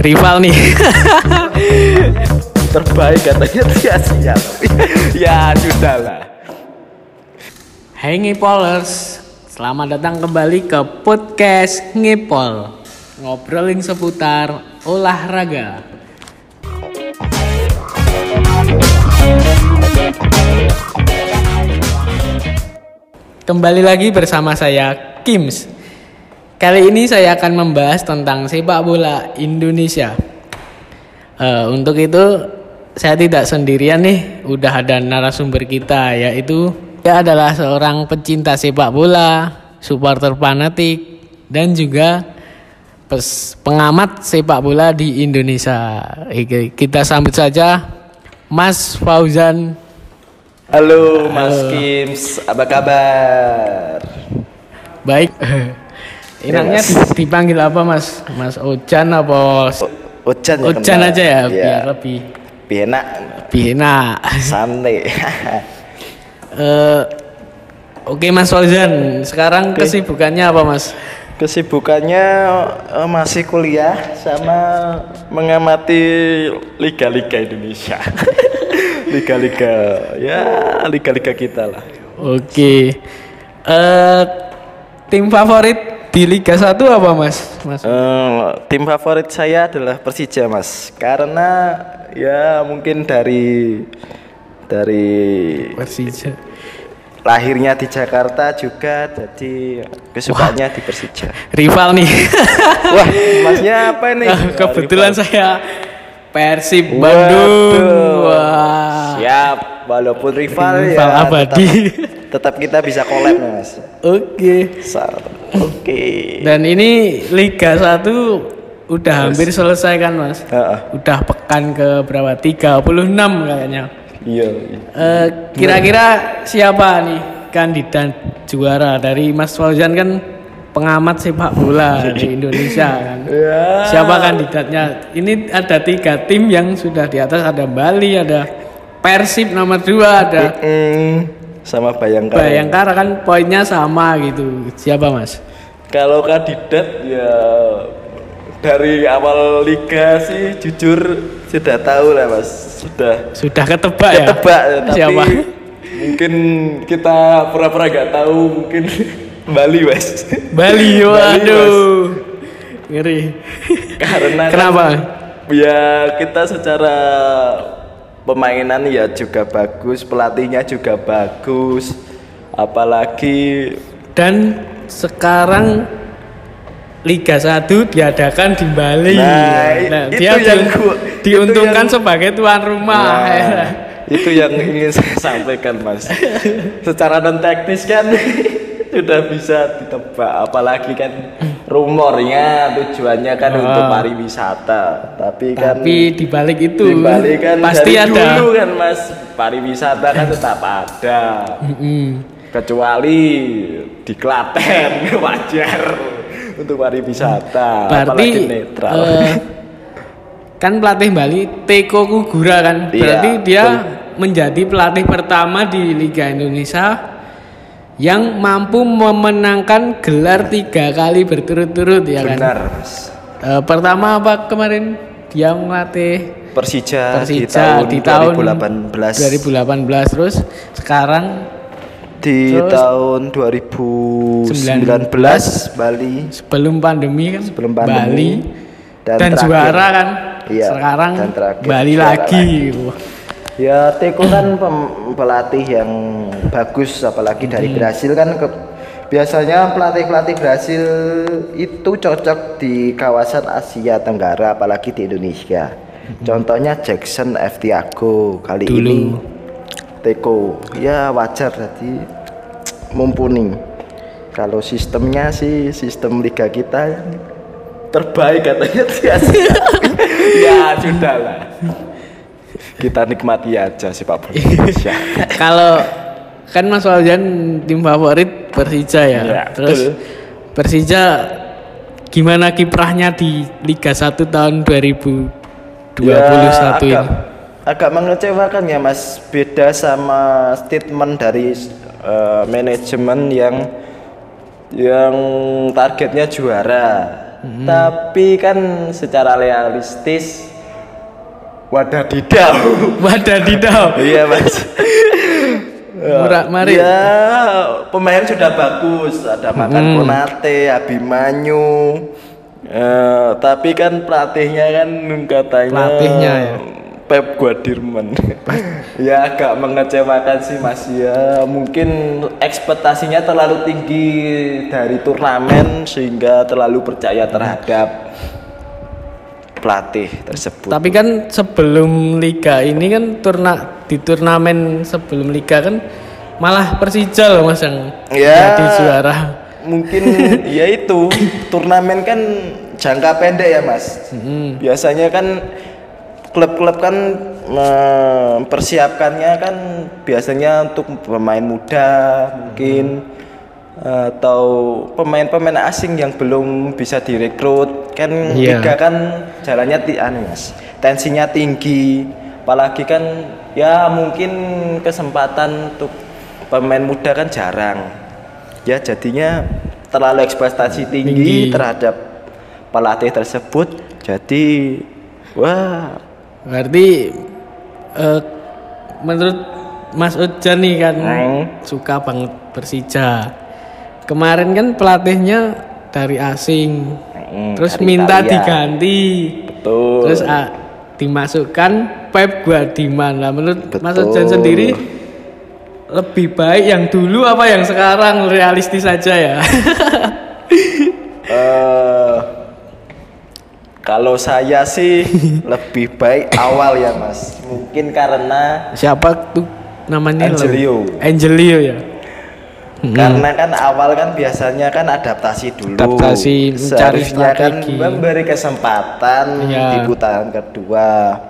rival nih. terbaik katanya sia-sia. Tapi ya sudahlah. Hai Ngipolers, selamat datang kembali ke podcast Ngipol. Ngobrolin seputar olahraga. Kembali lagi bersama saya Kims Kali ini saya akan membahas tentang sepak bola Indonesia Eh, Untuk itu saya tidak sendirian nih, udah ada narasumber kita yaitu dia adalah seorang pecinta sepak bola, supporter fanatik dan juga pes- pengamat sepak bola di Indonesia. Oke, Kita sambut saja Mas Fauzan. halo Mas Kims apa kabar Baik. Enaknya Mas. dipanggil apa Mas? Mas Ojan apa Ojan ya Ojan aja ya, Iya, biar lebih lebih enak lebih enak. santai Eh, Oke Mas Fauzan, sekarang kesibukannya apa Mas? kesibukannya eh, masih kuliah sama mengamati liga-liga Indonesia liga-liga ya liga-liga kita lah Oke. Eh tim favorit di Liga 1 apa Mas? Mas. Eh, tim favorit saya adalah Persija mas karena ya mungkin dari dari Persija. lahirnya di Jakarta juga jadi kesukaannya di Persija Rival nih. wah masnya apa nih Kebetulan saya Persib. Bandung. Wah. siap walaupun rival, Rival ya abadi. tetap, tetap kita bisa collab mas Oke. Sa- oke Dan ini Liga 1 udah hampir selesai kan Mas? Heeh. Udah pekan ke berapa? 36 kayaknya. iya Eh, kira-kira siapa nih kandidat juara dari Mas Fauzan kan pengamat sepak bola di Indonesia kan? ya Siapa kandidatnya? Ini ada tiga tim yang sudah di atas ada Bali, ada Persib nomor dua, ada Mm, sama Bayangkara Bayangkara kan poinnya sama gitu. Siapa Mas? Kalau kandidat ya dari awal liga sih jujur sudah tahu lah mas sudah Sudah ketebak ya? ketebak tapi Siapa? mungkin kita pura-pura nggak tahu mungkin Bali mas Bali, waduh. Ngeri. karena kan Kenapa? ya kita secara pemainan ya juga bagus pelatihnya juga bagus apalagi Dan sekarang Liga 1 diadakan di Bali. Nah, i- itu dia yang di- gua- diuntungkan itu yang- sebagai tuan rumah. Nah, itu yang ingin saya sampaikan mas secara non teknis kan sudah bisa ditebak apalagi kan rumornya tujuannya kan untuk pariwisata tapi kan Tapi di balik itu di Bali kan pasti dari ada. dulu kan mas pariwisata kan tetap ada Mm-mm. kecuali di Klaten wajar untuk pariwisata Berarti apalagi netral eh, kan pelatih Bali Teko Kugura kan. Iya, Berarti dia menjadi pelatih pertama di Liga Indonesia yang mampu memenangkan gelar tiga kali berturut-turut ya kan. benar. Eh, pertama apa kemarin? Dia melatih Persija, Persija di tahun, 2018 2018 terus sekarang di Terus- tahun 2019 Bali. sebelum pandemi kan? Sebelum pandemi. Bali. Dan dan, terakhir- juara kan? Iya, sekarang dan terakhir Bali juara lagi. gitu. Ya Teko kan pelatih yang bagus apalagi dari Hmm. Brasil kan ke- biasanya pelatih-pelatih Brasil itu cocok di kawasan Asia Tenggara apalagi di Indonesia contohnya Jackson F. Tiago kali Hmm. Dulu. ini Teko ya wajar tadi mumpuni kalau sistemnya sih sistem liga kita terbaik katanya sia-sia. ya sudahlah kita nikmati aja sih Pak Indonesia Kalau kan Mas Waljan tim favorit Persija ya. Iya, Terus betul. Persija gimana kiprahnya di Liga 1 tahun 2021 Ya, ini? agak, agak mengecewakan ya Mas beda sama statement dari eh, manajemen yang yang targetnya juara Tapi kan secara realistis wadah didau. Wadadidau. iya mas. Murah mari. Ya pemain sudah bagus. Ada makan Konate, Abimanyu. Eh, tapi kan pelatihnya kan katanya Pelatihnya ya? Pep Guardiola. ya agak mengecewakan sih Mas ya. Mungkin ekspektasinya terlalu tinggi dari turnamen sehingga terlalu percaya terhadap pelatih tersebut. Tapi kan sebelum liga ini kan turna di turnamen sebelum liga kan malah Persija loh Mas yang Ya. jadi juara. mungkin ya itu turnamen kan jangka pendek ya Mas. Biasanya kan klub-klub kan mempersiapkannya kan biasanya untuk pemain muda mungkin atau pemain-pemain asing yang belum bisa direkrut kan Iya. liga kan jalannya ti anu Mas. Tensinya tinggi apalagi kan ya mungkin kesempatan untuk pemain muda kan jarang ya jadinya terlalu ekspektasi tinggi, Tinggi. terhadap pelatih tersebut jadi wah Berarti eh, menurut Mas Ujan nih kan Hmm. suka banget Persija. Kemarin kan pelatihnya dari asing. Hmm, terus minta Italia. diganti. betul Terus ah, dimasukkan Pep Guardiola. Nah, menurut Mas. Ujan sendiri lebih baik yang dulu apa yang sekarang realistis saja ya. Eh, kalau saya sih lebih baik awal ya mas mungkin karena Siapa tuh namanya? Angelio. Angelio ya. Karena kan awal kan biasanya kan adaptasi dulu. Adaptasi, mencari Seharusnya kan memberi kesempatan Iya. di putaran kedua.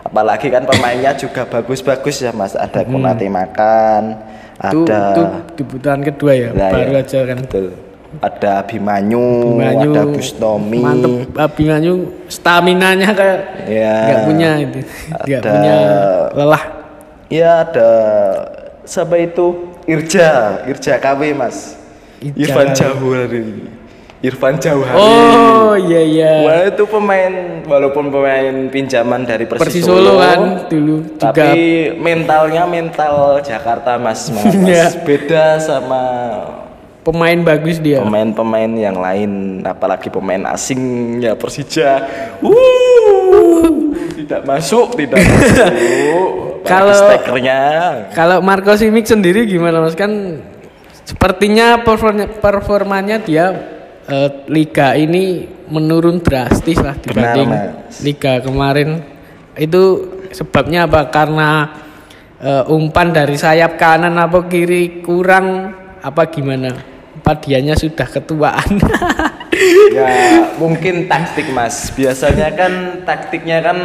Apalagi kan pemainnya juga bagus-bagus ya mas. Ada Konate makan Itu, ada itu di putaran kedua ya, Nah, baru ya, aja kan. betul. ada Abimanyu, Abimanyu, ada Bustomi Mantep. Abimanyu stamina-nya kayak ya nggak punya itu. Ada- punya lelah. ya ada siapa itu Irja Irja KW mas Irja Irfan. Jauhari Irfan Jauhari Oh, iya iya. Wah itu pemain walaupun pemain pinjaman dari Persis, Persis Solo kan dulu juga tapi mentalnya mental Jakarta mas, mas. Iya. beda sama pemain bagus dia. pemain-pemain yang lain apalagi pemain asing ya Persija Wuh, tidak masuk tidak masuk Kalau- stekernya Kalau Marco Simic sendiri gimana Mas kan sepertinya performanya, performanya dia eh, liga ini menurun drastis lah dibanding Mas. liga kemarin. Itu sebabnya apa? Karena eh, umpan dari sayap kanan apa kiri kurang apa gimana? Apa dianya sudah ketuaan? ya mungkin taktik mas. Biasanya kan taktiknya kan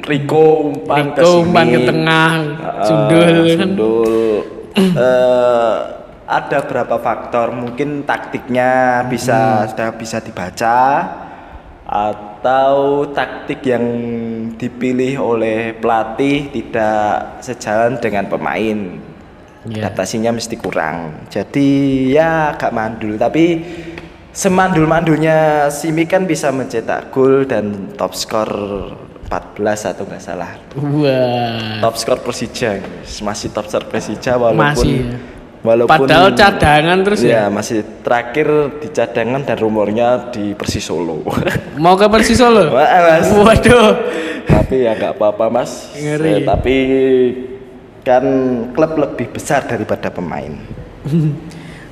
Rico umpan sini. umpan ke tengah, Ah, sundul sundul. Eh, ada berapa faktor. Mungkin taktiknya bisa sudah bisa dibaca atau taktik yang dipilih oleh pelatih tidak sejalan dengan pemain Iya. adaptasinya mesti kurang jadi ya agak mandul tapi semandul-mandulnya Simi kan bisa mencetak gol dan top skor 14 atau nggak salah Wah. top skor Persija masih top skor Persija walaupun Masih, ya. walaupun Padahal cadangan terus ya. ya masih terakhir di cadangan dan rumornya di Persis Solo Mau ke Persis Solo? Mas. Waduh. tapi ya nggak apa-apa mas Ngeri. Eh, tapi kan klub lebih besar daripada pemain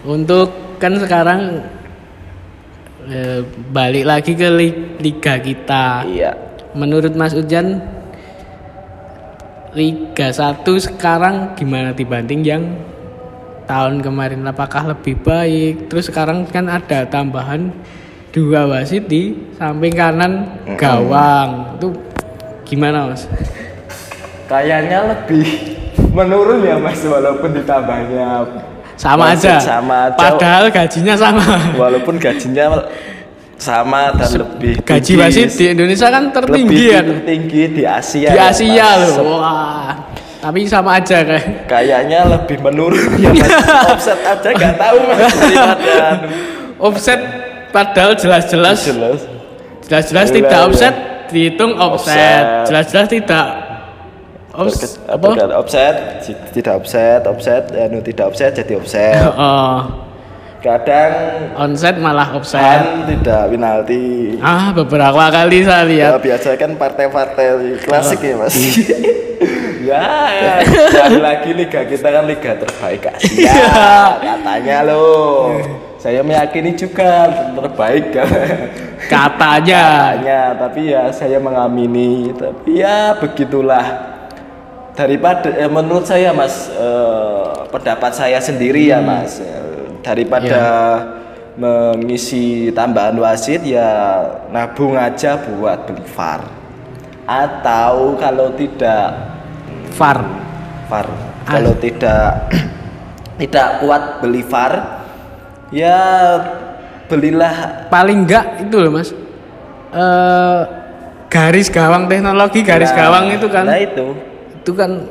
Untuk kan sekarang eh, balik lagi ke li- liga kita. iya Menurut Mas Ujan Liga 1 sekarang gimana dibanding yang tahun kemarin apakah lebih baik? Terus sekarang kan ada tambahan dua wasit di samping kanan gawang. Itu gimana, Mas? kayaknya lebih menurun ya mas walaupun ditambahnya Sama aja. sama aja Padahal gajinya sama. walaupun gajinya sama dan lebih Gaji tinggi. wasit di Indonesia kan tertinggi lebih kan. tertinggi di Asia Di ya, Asia Mas. loh. Wah. Tapi sama aja kayak. kayaknya lebih menurun ya mas offset aja nggak tahu mas anu. Offset padahal jelas-jelas jelas jelas-jelas tidak offset dihitung. Offset. Jelas-jelas tidak offset apa? Bukan offset? Tidak offset offset anu tidak offset jadi offset. Oh, kadang onset malah offset. tidak penalti. Ah, beberapa kali saya ya lihat. biasa kan partai-partai klasik ya mas. Ya sekali lagi liga kita kan liga terbaik Asia katanya loh. Saya meyakini juga terbaik kan Katanya. katanya tapi ya saya mengamini. Tapi ya begitulah daripada eh, menurut saya mas eh, pendapat saya sendiri ya mas Eh, daripada mengisi tambahan wasit ya nabung aja buat beli VAR atau kalau tidak VAR. VAR kalau tidak tidak kuat beli VAR ya belilah. Paling enggak itu loh, Mas. Eh garis gawang teknologi garis Nah, gawang itu kan. nah itu itu kan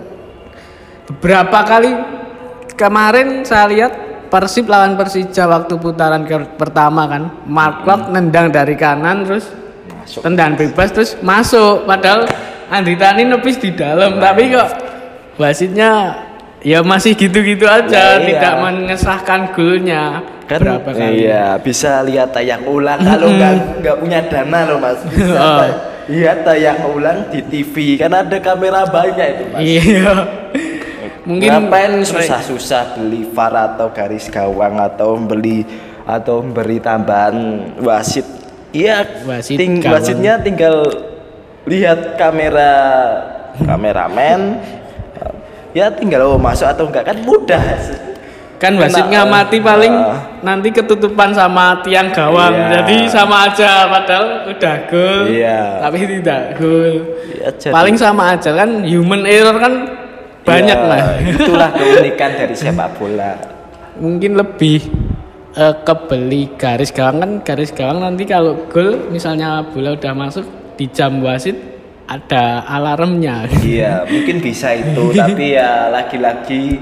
beberapa kali kemarin saya lihat Persib lawan Persija waktu putaran ke- pertama kan Mark Klok nendang dari kanan terus Masuk. tendangan bebas terus masuk. Padahal Andri Tani nepis di dalam tapi kok wasitnya ya masih gitu-gitu aja Nah, iya. tidak mengesahkan golnya. Kan berapa kali? iya bisa lihat tayang ulang. Kalau nggak nggak punya dana loh mas. Bisa Oh. Lihat tayang ulang di TV kan ada kamera banyak itu mas. Iya. Mungkin ngapain susah-susah beli VAR atau garis gawang atau beli atau beri tambahan wasit? Iya Wasit ting- gawang. wasitnya tinggal lihat kamera kameramen. Ya tinggal oh, masuk atau enggak. Kan mudah kan wasit Kena, ngamati paling ah. nanti ketutupan sama tiang gawang. Iya. jadi sama aja padahal udah gol Iya. tapi tidak gol. Ya, jadi- paling sama aja kan human error kan banyak Ya, lah. itulah keunikan dari sepak bola. Mungkin lebih eh, kebeli garis gawang. Kan garis gawang nanti kalau gol misalnya bola udah masuk di jam wasit ada alarmnya. Iya mungkin bisa itu. Tapi ya lagi-lagi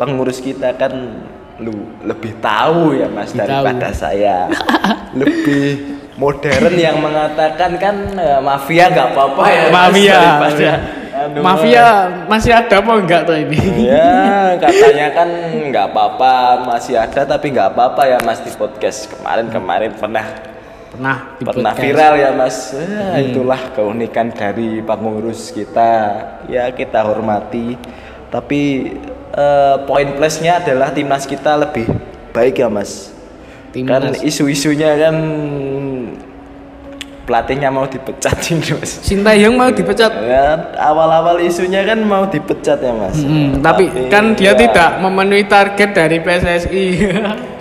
pengurus kita kan lu lebih tahu ya mas Lebih daripada saya. Lebih modern yang mengatakan kan eh, mafia nggak apa-apa ya Mas, mafia. daripada anu, mafia masih ada apa enggak tuh ini? Ya katanya kan nggak apa-apa masih ada tapi nggak apa-apa ya mas di podcast kemarin-kemarin pernah pernah di pernah podcast. viral ya mas. Ya, itulah keunikan dari pengurus kita. Ya kita hormati. Tapi eh, poin plusnya adalah timnas kita lebih baik ya mas kan Timnas. isu-isunya kan pelatihnya mau dipecat ini mas Sintayong mau dipecat ya awal-awal isunya kan mau dipecat ya mas Hmm, tapi kan dia ya, tidak memenuhi target dari PSSI.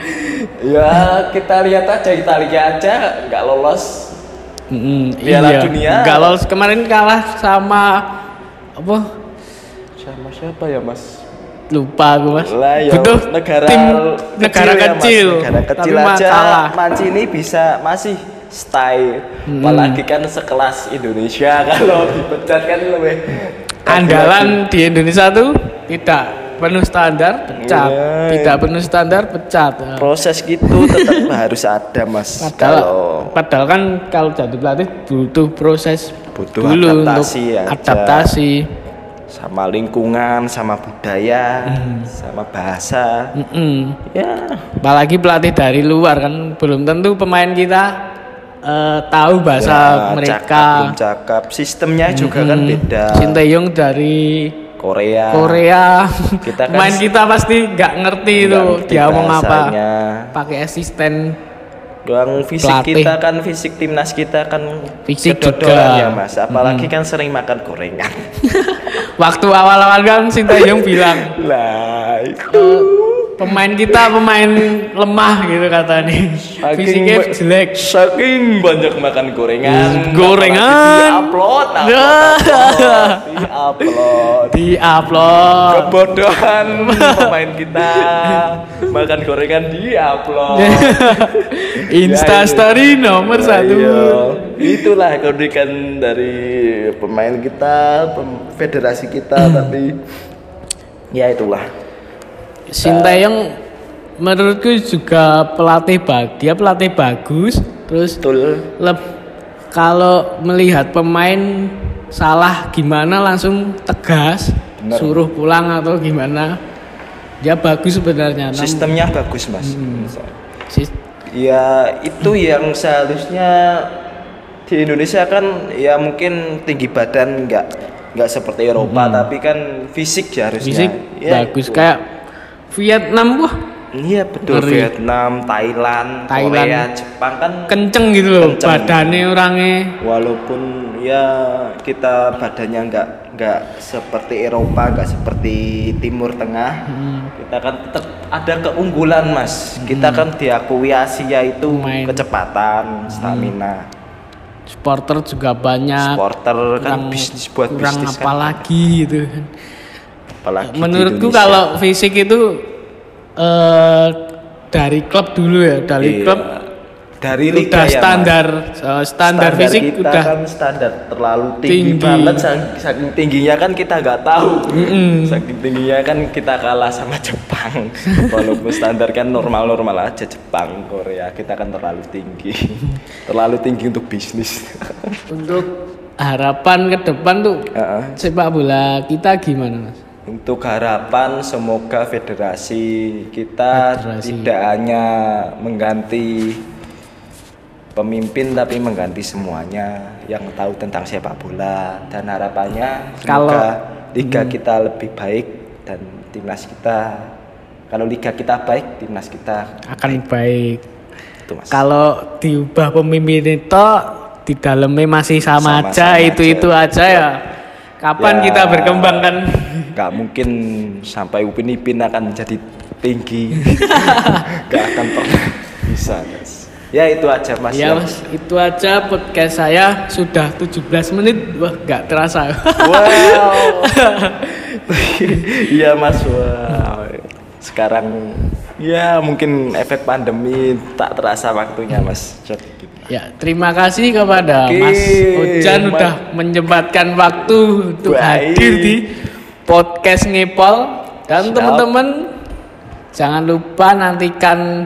ya kita lihat aja Italia aja nggak lolos Hmm, Piala Dunia. Nggak lolos kemarin kalah sama apa? sama siapa ya mas Lupa aku mas. Lah ya Butuh negara tim kecil negara ya, Mas. kecil, negara kecil tapi aja kalah. Mancini bisa masih stay Hmm. apalagi kan sekelas Indonesia kalau dipecat kan lebih Andalan di Indonesia tuh tidak penuh standar pecat, Iya. tidak penuh standar pecat. proses gitu tetap harus ada mas Padahal, kalau padahal kan kalau jadi pelatih butuh proses Butuh dulu adaptasi untuk aja. adaptasi. Sama lingkungan sama budaya Hmm. sama bahasa Mm-mm. ya Apalagi pelatih dari luar kan belum tentu pemain kita eh, tahu bahasa ya, cakap, mereka. belum cakap sistemnya juga kan beda Sinteyong dari Korea Korea. Kita kan Pemain kita pasti nggak ngerti itu dia ngomong apa. Pakai asisten. Doang fisik Pelatih. kita kan fisik timnas kita kan Fisik juga. ya mas apalagi kan sering makan gorengan Waktu awal-awal kan Sinteyong bilang lah itu "Eh, pemain kita pemain lemah gitu katanya. Fisiknya ba- jelek. saking banyak makan gorengan Gorengan. upload upload upload Di upload. kebodohan pemain kita makan gorengan di upload Insta story nomor satu. Iya. Itulah keunikan dari pemain kita, pem- federasi kita, tapi ya itulah. Sinteyong menurutku juga pelatih bag dia pelatih bagus terus betul kalau melihat pemain salah gimana langsung tegas Bener. suruh pulang atau gimana dia bagus sebenarnya sistemnya bagus mas sis- ya itu yang seharusnya di Indonesia kan ya mungkin tinggi badan nggak nggak seperti Eropa tapi kan fisik ya harusnya. Fisik Ya, bagus itu. kayak Vietnam wah iya betul. Ngeri. Vietnam Thailand, Thailand. Korea Jepang kan kenceng gitu loh Kenceng. badannya orangnya. Walaupun ya kita badannya nggak nggak seperti Eropa nggak seperti Timur Tengah. Hmm. kita kan tetap ada keunggulan mas. Kita kan diakui Asia itu Main. kecepatan stamina. Supporter juga banyak. Supporter kan kurang- bisnis buat kurang bisnis kan. lagi gitu kan. Apalagi di menurutku kalau fisik itu eh dari klub dulu ya dari Iya. klub dari udah liga ya, Mas. standar eh, standar, fisik kita udah kan standar terlalu tinggi, tinggi. banget saking, tingginya kan kita nggak tahu Mm-mm. saking tingginya kan kita kalah sama Jepang walaupun standar kan normal-normal aja Jepang Korea kita kan terlalu tinggi terlalu tinggi untuk bisnis untuk harapan ke depan tuh Heeh. sepak bola kita gimana mas? Untuk harapan semoga federasi kita Federasi. tidak hanya mengganti pemimpin tapi mengganti semuanya yang tahu tentang sepak bola dan harapannya Kalau- semoga liga kita lebih baik dan timnas kita kalau liga kita baik timnas kita Akan baik. itu mas Kalau diubah pemimpin itu di dalamnya masih sama, Sama-sama aja itu aja. itu aja ya. Kapan Ya. kita berkembang kan? nggak mungkin sampai Upin Ipin akan jadi tinggi nggak akan pernah bisa mas ya itu aja mas Ya mas, itu aja podcast saya sudah 17 menit. Wah, nggak terasa. Wow. Iya mas, wow. Sekarang ya mungkin efek pandemi tak terasa waktunya mas. Jadi, Ya, terima kasih kepada Oke, Mas Ojan Mas. udah menyempatkan waktu untuk Baik. hadir di podcast Ngepol dan teman-teman jangan lupa nantikan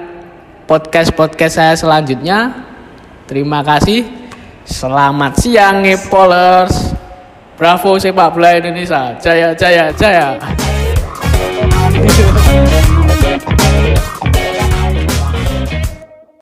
podcast-podcast saya selanjutnya. Terima kasih. Selamat siang Ngepolers. Bravo sepak bola Indonesia. Jaya jaya jaya. Thank you.